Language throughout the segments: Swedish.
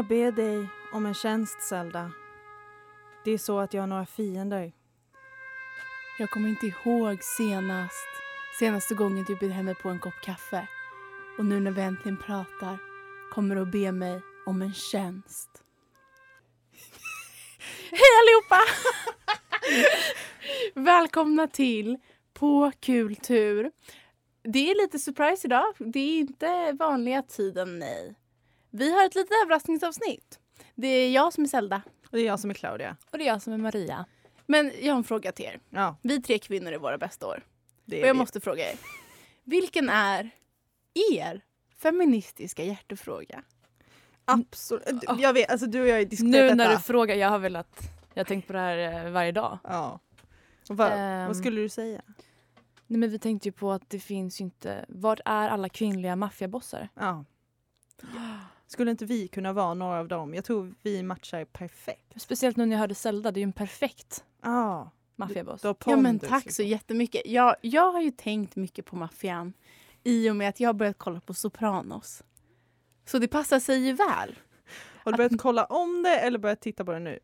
Jag be dig om en tjänst, Zelda? Det är så att jag har några fiender. Jag kommer inte ihåg senast, senaste gången du bjöd mig på en kopp kaffe. Och nu när vi äntligen pratar kommer du att be mig om en tjänst. Hej allihopa! Välkomna till På kultur. Det är lite surprise idag. Det är inte vanliga tiden, nej. Vi har ett litet överraskningsavsnitt. Det är jag som är Zelda. Och det är jag som är Claudia. Och det är jag som är Maria. Men jag har en fråga till er. Ja, Vi tre kvinnor är våra bästa år. det Och är jag vi. måste fråga er. Vilken är er feministiska hjärtefråga? Absolut. Jag vet, alltså du och jag har diskuterat Nu detta. när du frågar, jag har velat, jag har tänkt på det här eh, varje dag. Ja. Och vad, Ehm. vad skulle du säga? Nej men vi tänkte ju på att det finns ju inte, vart är alla kvinnliga maffiabossar? Ja. Skulle inte vi kunna vara några av dem? Jag tror vi matchar perfekt. Speciellt nu när jag hörde Zelda, det är ju en perfekt Ja. maffiaboss. Ja men tack så liksom. jättemycket. Jag, jag har ju tänkt mycket på maffian i och med att jag har börjat kolla på Sopranos. Så det passar sig ju väl. Har du börjat kolla om det eller börjat titta på det nu?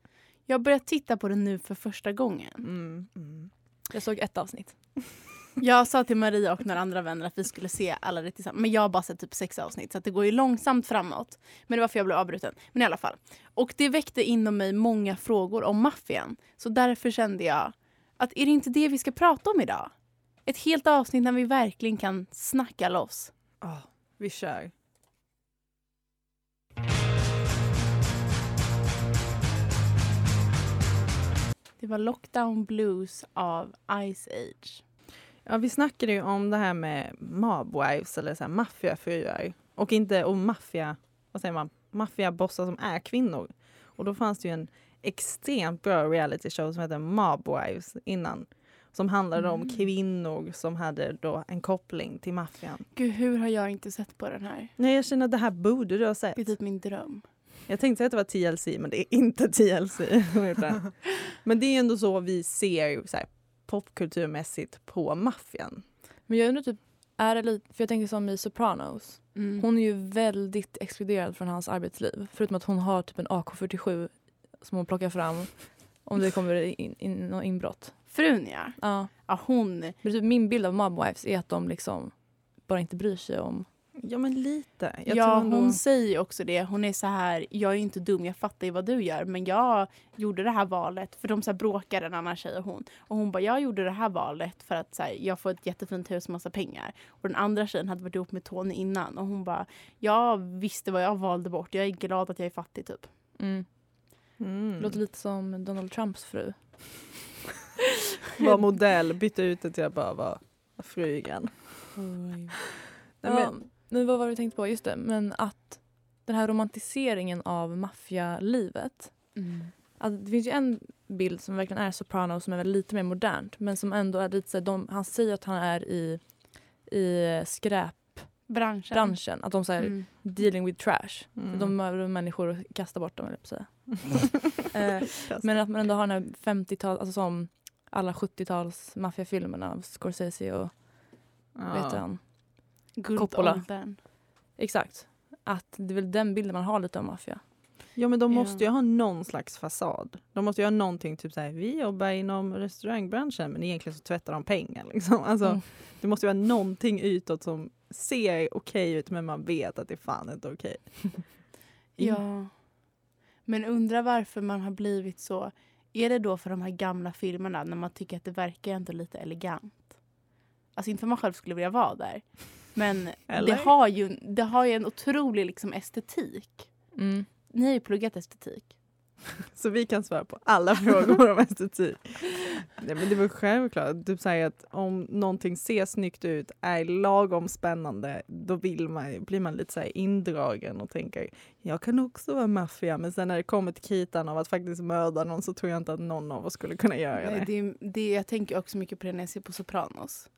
Jag har börjat titta på det nu för första gången. Mm. Mm. Jag såg ett avsnitt. Jag sa till Maria och några andra vänner att vi skulle se alla det tillsammans. Men jag har bara sett typ sex avsnitt så det går ju långsamt framåt. Men det var för jag blev avbruten. Men i alla fall. Och det väckte inom mig många frågor om maffian. Så därför kände jag att är det inte det vi ska prata om idag? Ett helt avsnitt när vi verkligen kan snacka loss. Ja, vi kör. Det var Lockdown Blues av Ice Age. Ja, vi snackade ju om det här med mobwives eller så här maffiafruar. Och inte om maffia, vad säger man, maffiabossar som är kvinnor. Och då fanns det ju en extremt bra reality show som heter Mobwives innan. Som handlade om Mm. kvinnor som hade då en koppling till maffian. Gud, hur har jag inte sett på den här? Nej, jag känner att det här borde du ha sett. Det är typ min dröm. Jag tänkte att det var TLC, men det är inte TLC. men det är ändå så vi ser så här, popkulturmässigt på maffian. Men jag undrar typ, är det lite, för jag tänker som i Sopranos. Mm. Hon är ju väldigt exkluderad från hans arbetsliv. Förutom att hon har typ en AK47 som hon plockar fram om det kommer in, in, något inbrott. Frun ja. Ja. ja hon, Men typ min bild av mobwives är att de liksom bara inte bryr sig om... Ja, men lite. Jag ja, hon säger ju också det. Hon är så här, jag är inte dum, jag fattar ju vad du gör. Men jag gjorde det här valet, för de så här bråkar en annan tjej och hon. Och hon bara, jag gjorde det här valet för att så här, jag får ett jättefint hus och massa pengar. Och den andra tjejen hade varit ihop med Tony innan. Och hon bara, jag visste vad jag valde bort. Jag är glad att jag är fattig typ. Mm. Mm. Låter lite som Donald Trumps fru. var modell, bytte ut det till att bara vara frugan. Nej, Ja, men, men vad var det du tänkte på? Just det, men att den här romantiseringen av maffialivet. Att det finns ju en bild som verkligen är Sopranos som är väl lite mer modernt men som ändå är lite så här, de, han säger att han är i, i skräpbranschen. Branschen. Att de säger Mm. dealing with trash. mm. De är människor och kastar bort dem, eller eh, Men att man ändå har den här 50-tal, alltså som alla 70-tals maffiafilmerna av Scorsese och vad heter han? Coppola. Guldåldern. Exakt. Att det är väl den bilden man har lite av maffia. Ja men de måste ju ha någon slags fasad. De måste ju ha någonting typ såhär, vi jobbar inom restaurangbranschen men egentligen så tvättar de pengar. Liksom. Alltså, Mm. Det måste ju vara någonting utåt som ser okej ut men man vet att det är fan inte okej. Ja. Men undrar varför man har blivit så. Är det då för de här gamla filmerna när man tycker att det verkar ändå lite elegant? Alltså inte för man själv skulle vilja vara där. Men Eller? det har, ju, det har ju en otrolig liksom, estetik. Mm. Ni har ju pluggat estetik. Så vi kan svara på alla frågor om estetik. Nej, men det var självklart. Typ säga att om någonting ser snyggt ut, är lagom spännande, då vill man, blir man lite så indragen och tänker jag kan också vara maffia. Men sen när det kommer till kritan av att faktiskt mörda någon så tror jag inte att någon av oss skulle kunna göra Nej, det. det, det, jag tänker också mycket på det när jag ser på Sopranos.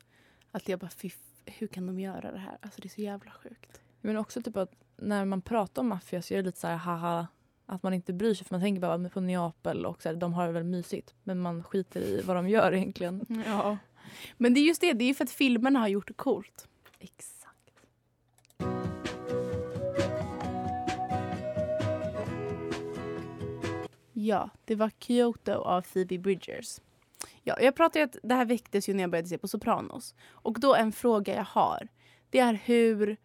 Att jag bara, fy, hur kan de göra det här? Alltså det är så jävla sjukt. Men också typ att när man pratar om maffia så är det lite så här haha att man inte bryr sig för man tänker bara på Neapel och så här, de har det väl mysigt men man skiter i vad de gör egentligen. Mm, ja. Men det är just det, det är för att filmerna har gjort det coolt. Exakt. Ja, det var Kyoto av Phoebe Bridgers. Ja, jag pratade att det här väcktes ju när jag började se på Sopranos. Och då en fråga jag har, det är hur...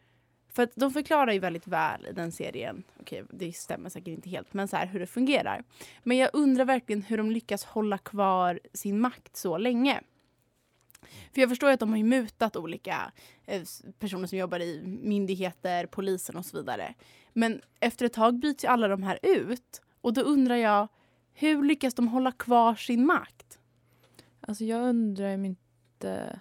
För att de förklarar ju väldigt väl i den serien, okej det stämmer säkert inte helt, men så här, hur det fungerar. Men jag undrar verkligen hur de lyckas hålla kvar sin makt så länge. För jag förstår att de har mutat olika eh, personer som jobbar i myndigheter, polisen och så vidare. Men efter ett tag byts ju alla de här ut. Och då undrar jag, hur lyckas de hålla kvar sin makt? Alltså jag undrar om inte...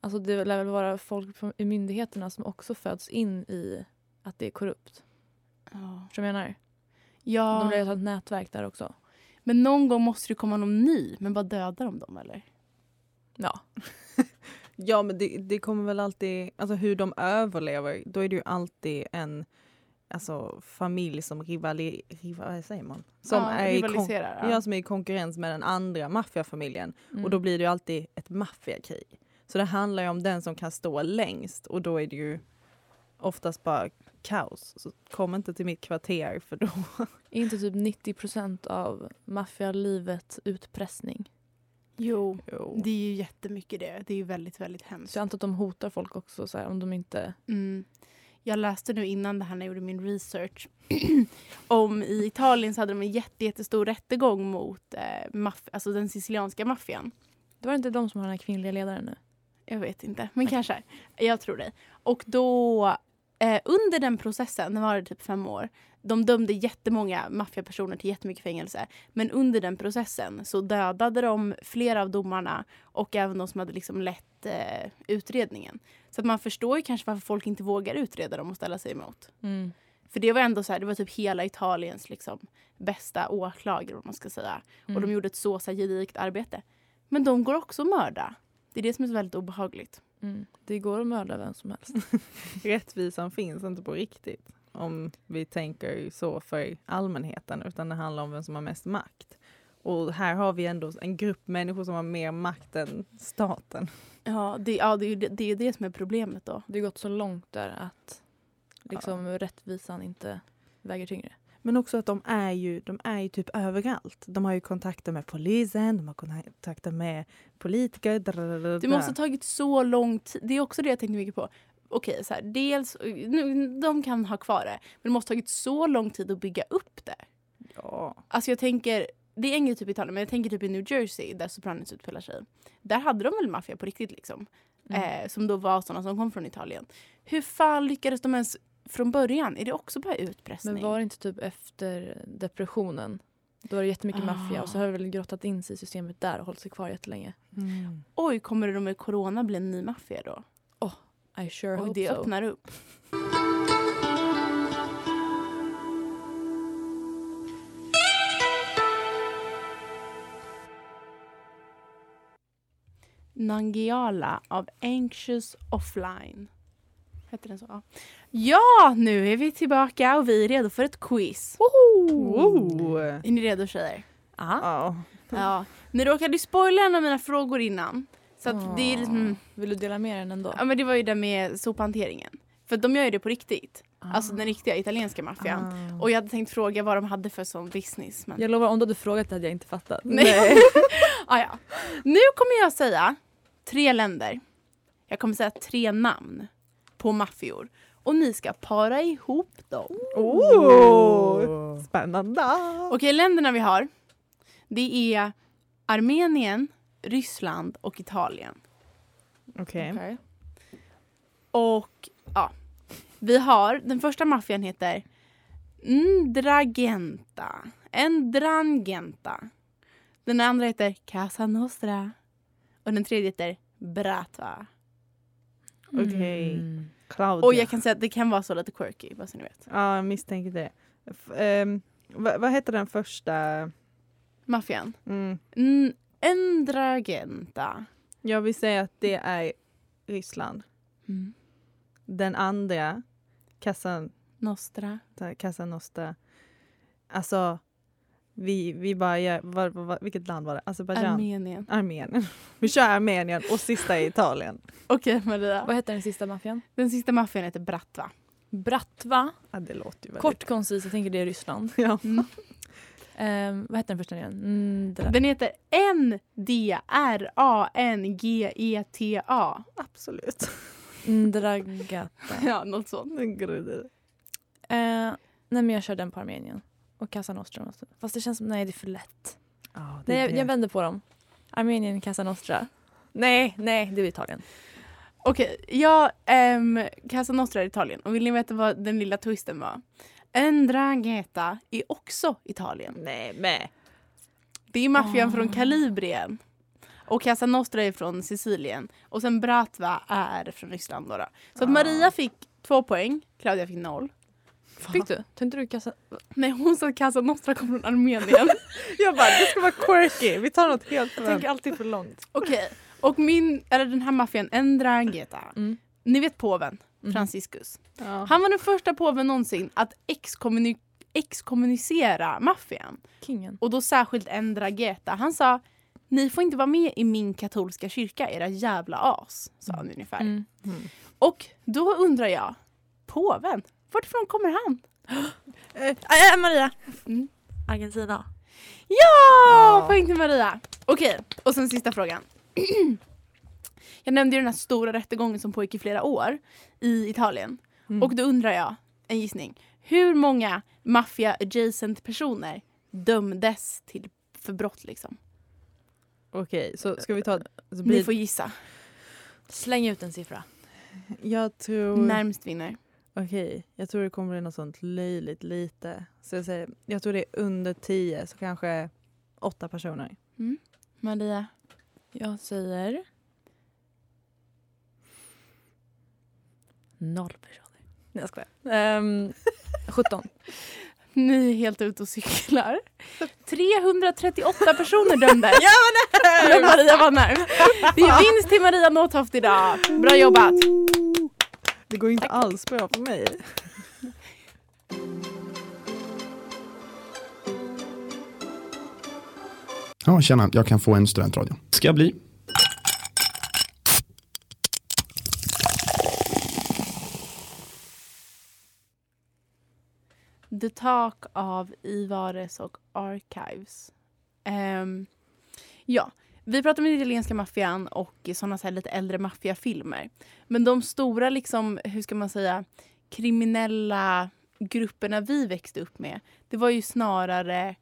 Alltså det lär väl vara folk i myndigheterna som också föds in i att det är korrupt. Ja. Som jag menar? Ja. De lär ju ha ett nätverk där också. Men någon gång måste det komma någon ny. Men bara dödar de dem eller? Ja. ja men det, det kommer väl alltid, alltså hur de överlever, då är det ju alltid en alltså, familj som rivali, rival, vad säger man? Som, ja, är rivaliserar, ja. ja. som är i konkurrens med den andra maffiafamiljen. Mm. Och då blir det ju alltid ett maffiakrig. Så det handlar ju om den som kan stå längst och då är det ju oftast bara kaos. Så kom inte till mitt kvarter för då... Är inte typ 90 procent av maffialivet utpressning? Jo, jo, det är ju jättemycket det. Det är ju väldigt, väldigt hemskt. Så jag antar att de hotar folk också så här, om de inte... Mm jag läste nu innan det här när jag gjorde min research om i Italien så hade de en jätte, jättestor rättegång mot eh, alltså den sicilianska maffian. Det var inte de som har den här kvinnliga ledaren nu? Jag vet inte, men okay. kanske. Jag tror det. Och då Eh, under den processen, den varade typ fem år, de dömde jättemånga maffiapersoner till jättemycket fängelse. Men under den processen så dödade de flera av domarna och även de som hade liksom lett eh, utredningen. Så att man förstår ju kanske varför folk inte vågar utreda dem och ställa sig emot. Mm. För det var ändå så här, det var typ hela Italiens liksom, bästa åklagare om man ska säga. Mm. Och de mm. gjorde ett så, så här, gediget arbete. Men de går också att mörda. Det är det som är så väldigt obehagligt. Mm. Det går att mörda vem som helst. Rättvisan finns inte på riktigt om vi tänker så för allmänheten utan det handlar om vem som har mest makt. Och här har vi ändå en grupp människor som har mer makt än staten. Ja, det, ja, det, är, det, det är det som är problemet då. Det har gått så långt där att liksom, ja. rättvisan inte väger tyngre. Men också att de är ju, de är ju typ överallt. De har ju kontakter med polisen, de har kontakter med politiker. Dadadada. Det måste ha tagit så lång tid. Det är också det jag tänkte mycket på. Okej, så här, dels, nu, de kan ha kvar det, men det måste ha tagit så lång tid att bygga upp det. Ja. Alltså jag tänker, det är en grej typ i Italien, men jag tänker typ i New Jersey där Sopranos utspelar sig. Där hade de väl maffia på riktigt liksom. Mm. Eh, som då var sådana som kom från Italien. Hur fan lyckades de ens från början? Är det också bara utpressning? Men var det inte typ efter depressionen? Då var det jättemycket Ah. maffia och så har det väl grottat in sig i systemet där och hållit sig kvar jättelänge. Mm. Oj, kommer det med corona bli en ny maffia då? I sure Och hope det so. öppnar upp. Nangiala av Anxious Offline. Heter den så? Ja. Ja, nu är vi tillbaka och vi är redo för ett quiz. Oh. Är ni redo tjejer? Ah. Ja. Ja. Ni råkade ju spoila en av mina frågor innan. Så att det är liksom, Vill du dela med den ändå? ja men det var ju det med sophanteringen. För de gör ju det på riktigt. Alltså den riktiga italienska maffian. Ah. Och jag hade tänkt fråga vad de hade för sån business. Men... Jag lovar, om du hade frågat hade jag inte fattat. Nej. ah, ja. Nu kommer jag säga tre länder. Jag kommer säga tre namn på maffior. Och ni ska para ihop dem. Oh. Spännande. Okej, länderna vi har. Det är Armenien, Ryssland och Italien. Okej. Okej. Och ja, vi har, den första maffian heter Ndragenta. Ndrangenta. Den andra heter Casa Nostra. Och den tredje heter Bratva. Okej. Mm. Claudia. Och jag kan säga att det kan vara så lite quirky, bara så ni vet. Ja, jag misstänker det. F- ehm, vad, heter den första? Maffian. Mm. Ndragenta. Jag vill säga att det är Ryssland. Mm. Den andra, Casa, Nostra. Casa Nostra. Alltså, vi, vi bara gör, var, var, vilket land var det? Azerbajdzjan? Armenien. Armenien. Vi kör Armenien och sista är Italien. Okej Maria. Vad heter den sista maffian? Den sista maffian heter Bratva. Bratva. Ja, det låter ju väldigt... Kort koncist, jag tänker det är Ryssland. Ja. Mm. Ehm, vad heter den första igen? Mm. Den heter N-D-R-A-N-G-E-T-A. Absolut. Ndragata. Ja, något sånt. Eh, nej men jag kör den på Armenien. Och Casa Nostra. måste- Fast det känns som, nej det är för lätt. Ja, det Nej, jag, jag vänder på dem. Armenien, Casa Nostra. Nej, nej det är Italien. Okej, jag um, Casa Nostra är Italien. Och vill ni veta vad den lilla twisten var? Ndrangheta är också Italien. Nej, men. Det är maffian Ah. från Kalibrien. Och Casa Nostra är från Sicilien. Och sen Bratva är från Ryssland. Då. Så att Ah. Maria fick två poäng, Claudia fick noll. Fick du? Tänkte du Casa... Nej, hon sa Casa Nostra kommer från Armenien. Jag bara, det ska vara quirky. Vi tar något helt Jag tänker alltid för långt. Okej, och min, eller den här maffian, Ndrangheta. Mm. Ni vet påven, Mhm. Franciscus. Ja. Han var den första påven någonsin att excommuni- exkommunicera maffian. Och då särskilt Ndrangheta. Han sa ni får inte vara med i min katolska kyrka, era jävla as. Sa han ungefär. Mm. Mm. Och då undrar jag, påven, varifrån kommer han? Eh, äh, Maria! Mm. Argentina. Ja! Poäng till Maria. Okej, och sen sista frågan. jag nämnde ju den här stora rättegången som pågick i flera år i Italien. Mm. Och då undrar jag, en gissning. Hur många maffia adjacent personer dömdes till för brott liksom? Okej, så ska vi ta... Så Ni blir, får gissa. Släng ut en siffra. Jag tror... Närmst vinner. Okej, jag tror det kommer bli något sånt löjligt lite. Så jag, säger, jag tror det är under tio, så kanske åtta personer. Maria. Jag säger... Noll personer. Nej jag skojar. Um, 17. Ni är helt ute och cyklar. 338 personer dömdes. Men Maria var närmst. Det är vinst till Maria Nåtoft idag. Bra jobbat. Det går inte alls bra för mig. Ja, tjena, jag kan få en studentradio. Ska bli. The Talk av Ivares och Archives. Ehm, ja, vi pratar om den italienska maffian och sådana så här lite äldre maffiafilmer. Men de stora, liksom, hur ska man säga, kriminella grupperna vi växte upp med, det var ju snarare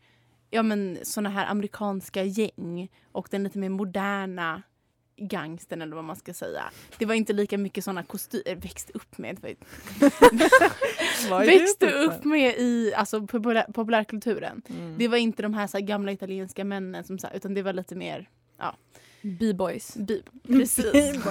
ja, men, såna här amerikanska gäng och den lite mer moderna gangstern eller vad man ska säga. Det var inte lika mycket såna kostymer, växte upp med, växte upp med i alltså, populär, populärkulturen. Mm. Det var inte de här, så här gamla italienska männen som utan det var lite mer B-boys. bi- precis.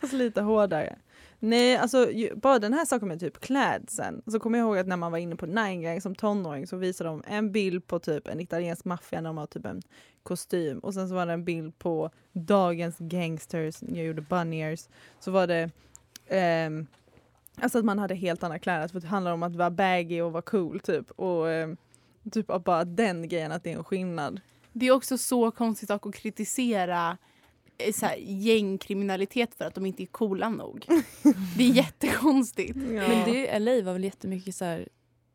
Fast lite hårdare. Nej, alltså ju, bara den här saken med typ klädseln. Så kommer jag ihåg att när man var inne på Nine Gag som tonåring så visade de en bild på typ en italiensk maffia när de har typ en kostym och sen så var det en bild på dagens gangsters, jag gjorde bunniers, så var det ehm, alltså att man hade helt andra kläder, för det handlar om att vara baggy och vara cool typ och ehm, typ bara den grejen att det är en skillnad. Det är också så konstigt att kritisera eh, så här, gängkriminalitet för att de inte är coola nog. Det är jättekonstigt. Men det, LA var väl jättemycket så här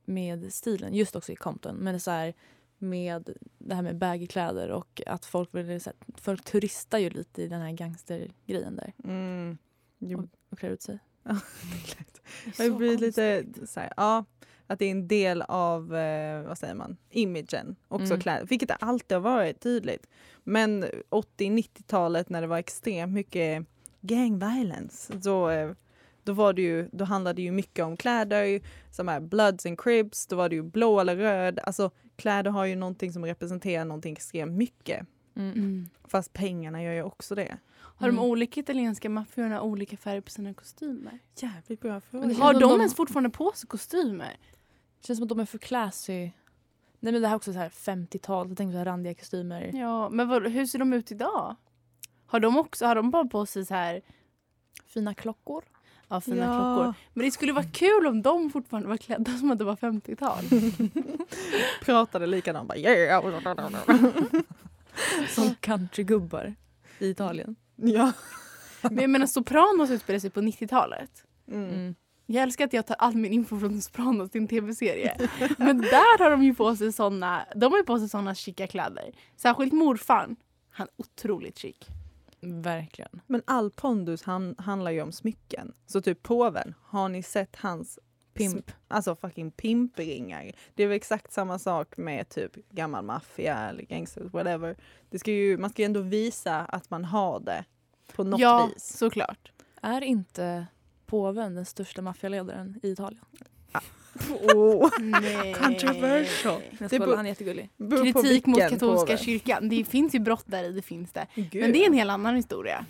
med stilen, just också i Compton. Men så här med det här med baggy-kläder och att folk vill, så här, folk turistar ju lite i den här gangstergrejen där Mm. Jo, och klär ut sig. Det blir lite så här, ja, att det är en del av, eh, vad säger man, imagen. Också Mm. kläder, vilket det alltid har varit tydligt. Men 80-90-talet när det var extremt mycket gang violence, då, eh, då, var det ju, då handlade det ju mycket om kläder, som är bloods and cribs, då var det ju blå eller röd. Alltså kläder har ju någonting som representerar någonting extremt mycket. Mm. Mm. Fast pengarna gör ju också det. Har de Mm. olika italienska maffiorna olika färg på sina kostymer? Jävligt bra fråga. Har de de- ens fortfarande på sig kostymer? Det känns som att de är för classy. Nej men det här är också så här 50-tal, jag tänker så här randiga kostymer. Ja, men vad, hur ser de ut idag? Har de också, har de bara på sig så här Fina klockor. ja, fina Ja. klockor? Men det skulle vara kul om de fortfarande var klädda som att det var 50-tal. Pratade likadant bara yeah. Som countrygubbar i Italien. Ja. Men jag menar Sopranos utspelar sig på 90-talet. Mm. Mm. Jag älskar att jag tar all min info från Sopranos till en tv-serie. Men där har de ju på sig såna, de har ju på sig såna chica kläder. Särskilt morfar. Han är otroligt chic. Verkligen. Men all pondus han, handlar ju om smycken. Så typ påven, har ni sett hans Pimp. sm- Alltså fucking pimpringar. Det är väl exakt samma sak med typ gammal maffia eller gangsters, whatever. Det ska ju, man ska ju ändå visa att man har det på något ja, vis. såklart. Är inte påven den största maffialedaren i Italien? Oh. Nej. Controversial. Jag Det skojar, han är jättegullig. Kritik mot katolska påve. kyrkan. Det finns ju brott där i, det finns det. Gud, Men det är en helt annan historia.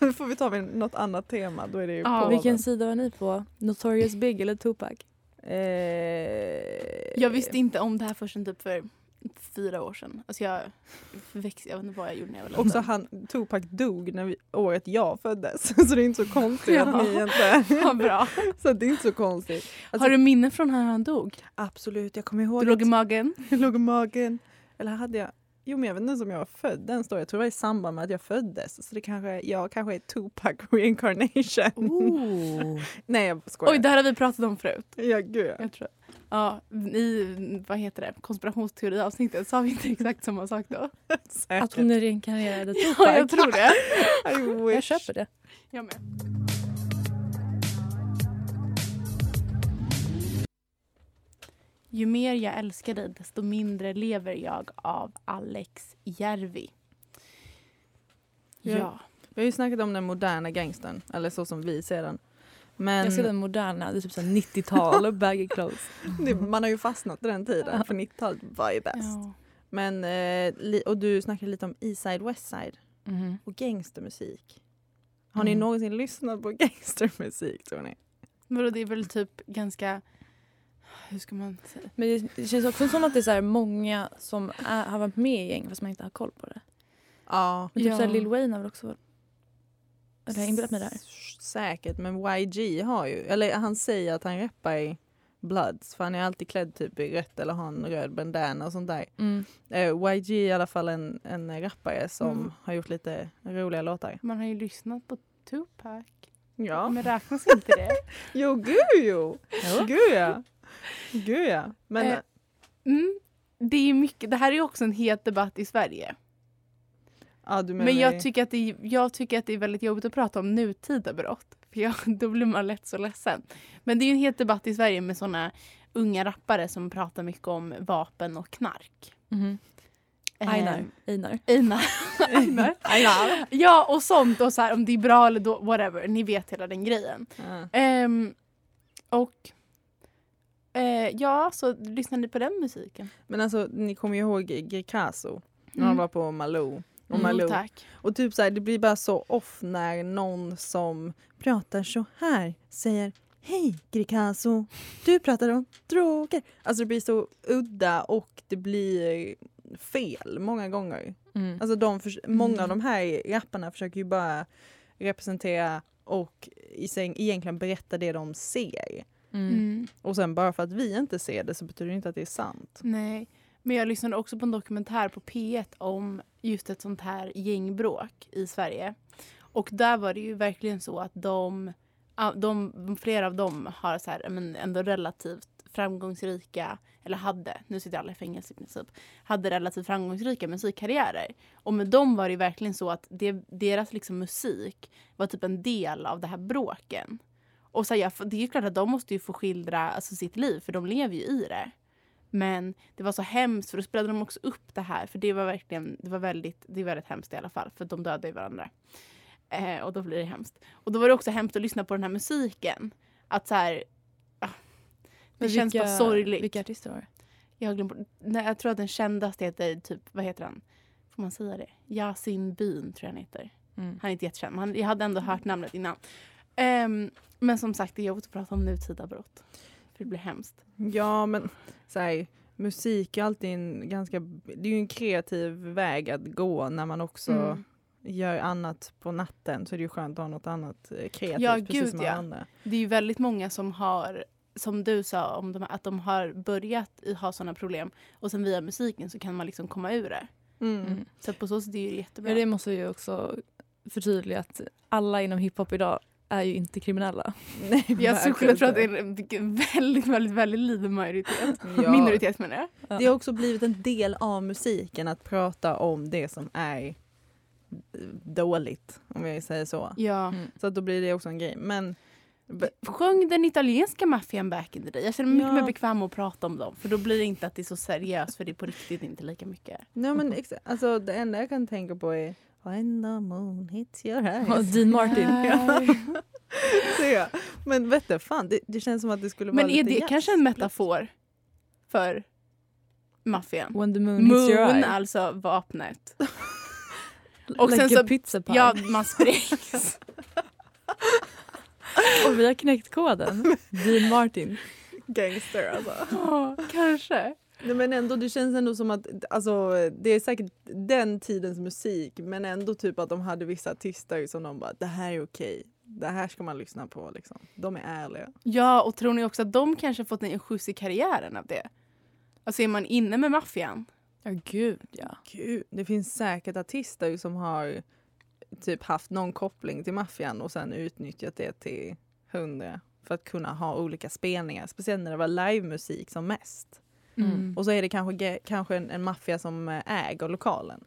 Då får vi ta med något annat tema. Då är det ju Ja, påven. Vilken sida var ni på? Notorious Big eller Tupac? Eh, Jag visste inte om det här förrän typ för fyra år sedan. Alltså jag växte, jag vet inte vad jag gjorde när jag var liten. Också han, Tupac dog när vi, året jag föddes. Så det är inte så konstigt att Ja. ni inte... Vad bra. Så det är inte så konstigt. Alltså, Har du minne från när han dog? Absolut, jag kommer ihåg Du låg i att magen? jag låg i magen. Eller hade jag... Jo men jag vet inte ens om jag var född den står Jag tror det var i samband med att jag föddes. Så det kanske, jag kanske är Tupac reincarnation. Oh. Nej jag skojar. Oj, det här har vi pratat om förut. Ja gud ja. Jag tror. Ja, i vad heter det? konspirationsteoriavsnittet sa vi inte exakt samma sak då? Säkert. Att hon är reinkarnerade Tupac? Ja, jag tror det. Jag köper det. Jag med. Ju mer jag älskar dig desto mindre lever jag av Alex Järvi. Ja. Ja. Vi har ju snackat om den moderna gangstern. Eller så som vi ser den. Men Jag ser den moderna, det är typ så här 90-tal och baggy clothes. man har ju fastnat i den tiden. För 90-talet var ju bäst. Ja. Men, eh, och du snackade lite om Eastside Westside Mhm. och gangstermusik. Har ni Mm. någonsin lyssnat på gangstermusik tror ni? Vadå, det är väl typ ganska... Hur ska man säga? Men det, känns också som att det är många som är, har varit med i gäng fast man inte har koll på det. Ja. Men typ Ja. Lil Wayne har väl också varit... Eller har jag inbillat mig det här? Säkert, men YG har ju, eller han säger att han rappar i Bloods för han är alltid klädd typ i rött eller har en röd bandana och sånt där. Mm. Eh, YG är i alla fall en, en rappare som Mm. har gjort lite roliga låtar. Man har ju lyssnat på Tupac. Ja. Men räknas inte det? Jo, gud jo! Gud ja! Gud ja. Men Eh, Mm. Det, är mycket, det här är ju också en het debatt i Sverige. Ja, du menar Men jag tycker, att det, är- jag tycker att det är väldigt jobbigt att prata om nutida brott. För jag, då blir man lätt så ledsen. Men det är ju en het debatt i Sverige med såna unga rappare som pratar mycket om vapen och knark. Eh, Einar. Einar. Einar. Einar. Einar. Ja, och sånt. Och så här, om det är bra eller då, whatever. Ni vet hela den grejen. Ja. Ehm, och eh, ja, så lyssnar ni på den musiken? Men alltså, ni kommer ju ihåg Greekazo när han Mm. var på Malou. Och, Mm, Malou. tack. och typ så här, det blir bara så off när någon som pratar så här säger Hej Greekazo, du pratar om droger. Alltså det blir så udda och det blir fel många gånger. Mm. Alltså de Många av Mm. de här rapparna försöker ju bara representera och egentligen berätta det de ser. Mm. Mm. Och sen bara för att vi inte ser det så betyder det inte att det är sant. Nej, men jag lyssnade också på en dokumentär på P1 om just ett sånt här gängbråk i Sverige. Och där var det ju verkligen så att de, de flera av dem har så här, men ändå relativt framgångsrika, eller hade, nu sitter alla i fängelse i princip, hade relativt framgångsrika musikkarriärer. Och med dem var det ju verkligen så att det, deras liksom musik var typ en del av det här bråken. Och så här, det är ju klart att de måste ju få skildra alltså, sitt liv, för de lever ju i det. Men det var så hemskt för då spelade de också upp det här för det var verkligen, det var väldigt, det är väldigt hemskt i alla fall för de dödade ju varandra. Eh, och då blir det hemskt. Och då var det också hemskt att lyssna på den här musiken. Att så här, ah, det Men känns vilka- bara sorgligt. Vilka artister var det? Jag, glömt, nej, jag tror att den kändaste heter typ, vad heter han? Får man säga det? Yasin Byn tror jag han heter. Mm. Han är inte jättekänd men han, jag hade ändå hört namnet innan. Ehm, men som sagt det är jobbigt att prata om nutida brott. För det blir hemskt. Ja men så här, musik är alltid en ganska, det är ju en kreativ väg att gå när man också Mm. gör annat på natten så är det ju skönt att ha något annat eh, kreativt Ja, precis gud, som ja. andra. Det är ju väldigt många som har, som du sa, om de, att de har börjat ha sådana problem och sen via musiken så kan man liksom komma ur det. Mm. Mm. Så på så sätt är det ju jättebra. Men det måste ju också förtydliga att alla inom hiphop idag är ju inte kriminella. Nej, Jag skulle tro att det är en väldigt, väldigt, väldigt liten majoritet. Ja. Minoritet menar jag. Ja. Det har också blivit en del av musiken att prata om det som är dåligt, om jag säger så. Ja. Mm. Så att då blir det också en grej. Men Sjöng den italienska maffian back in the day. Jag känner mig mycket Ja. mer bekväm att prata om dem. För då blir det inte att det är så seriöst för det är på riktigt inte lika mycket. Nej, men alltså, det enda jag kan tänka på är When the moon hits your eyes. Dean Martin. Det. Men vet du, fan, det, det känns som att det skulle vara Men är det kanske en metafor för maffian? When the moon hits your Moon, eye. alltså vapnet. och like sen a så- pizza pie. Ja, man sprängs. Och vi har knäckt koden. Dean Martin. Gangster alltså. Ja, kanske. Nej, men ändå, det känns ändå som att alltså, det är säkert den tidens musik men ändå typ att de hade vissa artister som de bara det här är okej. Det här ska man lyssna på liksom. De är ärliga. Ja, och tror ni också att de kanske fått en skjuts i karriären av det? Alltså är man inne med maffian? Ja gud ja. Gud, det finns säkert artister som har typ haft någon koppling till maffian och sen utnyttjat det till hundra för att kunna ha olika spelningar. Speciellt när det var livemusik som mest. Mm. Och så är det kanske, kanske en, en maffia som eh, äger lokalen.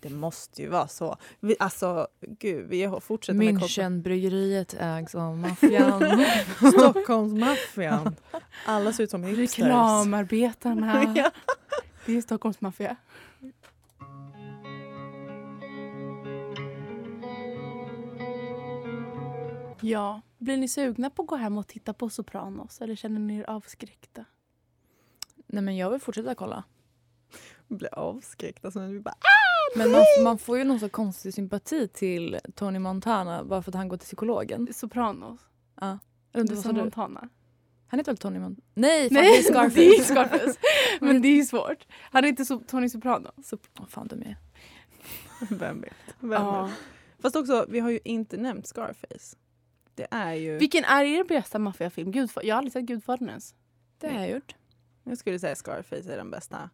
Det måste ju vara så. Vi, alltså, gud, vi har- fortsätter med. Münchenbryggeriet ägs av maffian. Stockholmsmaffian. Alla ser ut som hipsters. Reklamarbetarna. Ja. Det är Stockholms maffia. Ja, blir ni sugna på att gå hem och titta på Sopranos eller känner ni er avskräckta? Nej men jag vill fortsätta kolla. Blir avskräckt. Alltså, vi bara, Men man, man får ju någon så konstig sympati till Tony Montana bara för att han går till psykologen. Sopranos? Ja. Eller vad sa du? Montana? Han heter väl Tony Montana? Nej, fan, Nej, det är Scarface. det är Scarface. Men det är svårt. Han är inte så Tony Soprano. Så, åh, fan dum jag är. vem vet? Vem Ja. vet? Fast också, vi har ju inte nämnt Scarface. Det är ju... Vilken är er bästa maffiafilm? Gudfa- jag har aldrig sett Gudfadern ens. Det har jag gjort. Jag skulle säga Scarface är den bästa.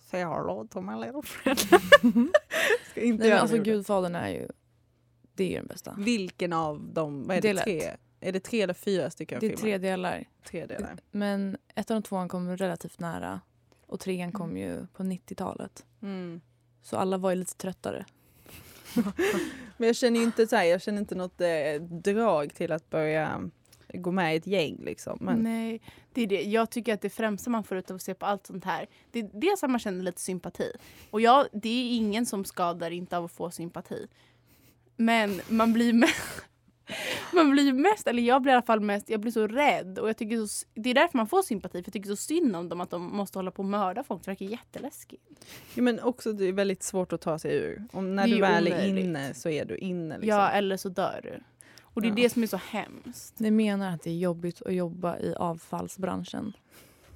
Say hello to my little friend. Ska inte Nej, men alltså det. Gudfadern är ju, det är ju den bästa. Vilken av dem? Vad är det? Tre? Är det tre eller fyra stycken Det är filmer? tre delar. tre delar. Men ettan och tvåan kom relativt nära. Och trean kom ju på 90-talet. Mm. Så alla var ju lite tröttare. Men jag känner ju inte så här, jag känner inte något eh, drag till att börja gå med i ett gäng liksom. Men Nej, det är det. Jag tycker att det främsta man får ut av att se på allt sånt här, det är dels att man känner lite sympati. Och ja, det är ingen som skadar inte av att få sympati. Men man blir mest, man blir mest, eller jag blir i alla fall mest, jag blir så rädd. Och jag tycker så, det är därför man får sympati, för jag tycker så synd om dem att de måste hålla på och mörda folk. Det verkar jätteläskigt. Ja, men också det är väldigt svårt att ta sig ur. Om när du väl är inne så är du inne. Liksom. Ja, eller så dör du. Och det är Ja. det som är så hemskt. Ni menar att det är jobbigt att jobba i avfallsbranschen?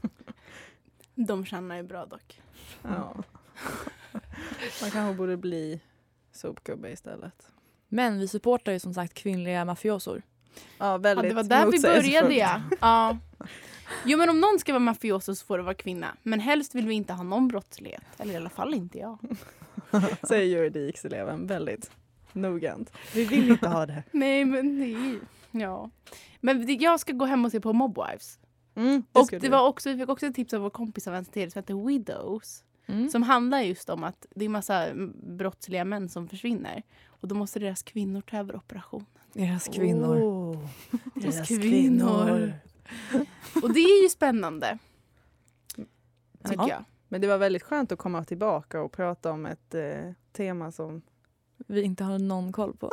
De tjänar ju bra dock. Ja. Man kanske borde bli sopgubbe istället. Men vi supportar ju som sagt kvinnliga mafiosor. Ja, Ja, väldigt det var där vi började ja. ja. Jo men om någon ska vara mafioso så får det vara kvinna. Men helst vill vi inte ha någon brottslighet. Eller i alla fall inte jag. Säger juridikseleven väldigt noggrant. Vi vill inte ha det. Nej men det ju... Ja. Men det- jag ska gå hem och se på Mobwives. Mm, Och det var också, vi fick också ett tips av vår kompis av en serie som heter Widows. Mm. Som handlar just om att det är massa brottsliga män som försvinner. Och då måste deras kvinnor ta över operationen. Deras kvinnor. Oh, Deras kvinnor. Och det är ju spännande. Tycker Ja. jag. Men det var väldigt skönt att komma tillbaka och prata om ett eh, tema som Vi inte har någon koll på.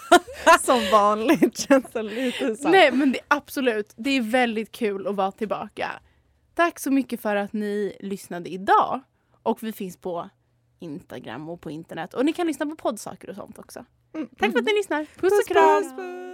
som vanligt känns det lite så. Nej men det, absolut, det är väldigt kul att vara tillbaka. Tack så mycket för att ni lyssnade idag. Och vi finns på Instagram och på internet. Och ni kan lyssna på poddsaker och sånt också. Mm. Tack för att ni lyssnar. Puss Puss, och kram! puss, puss.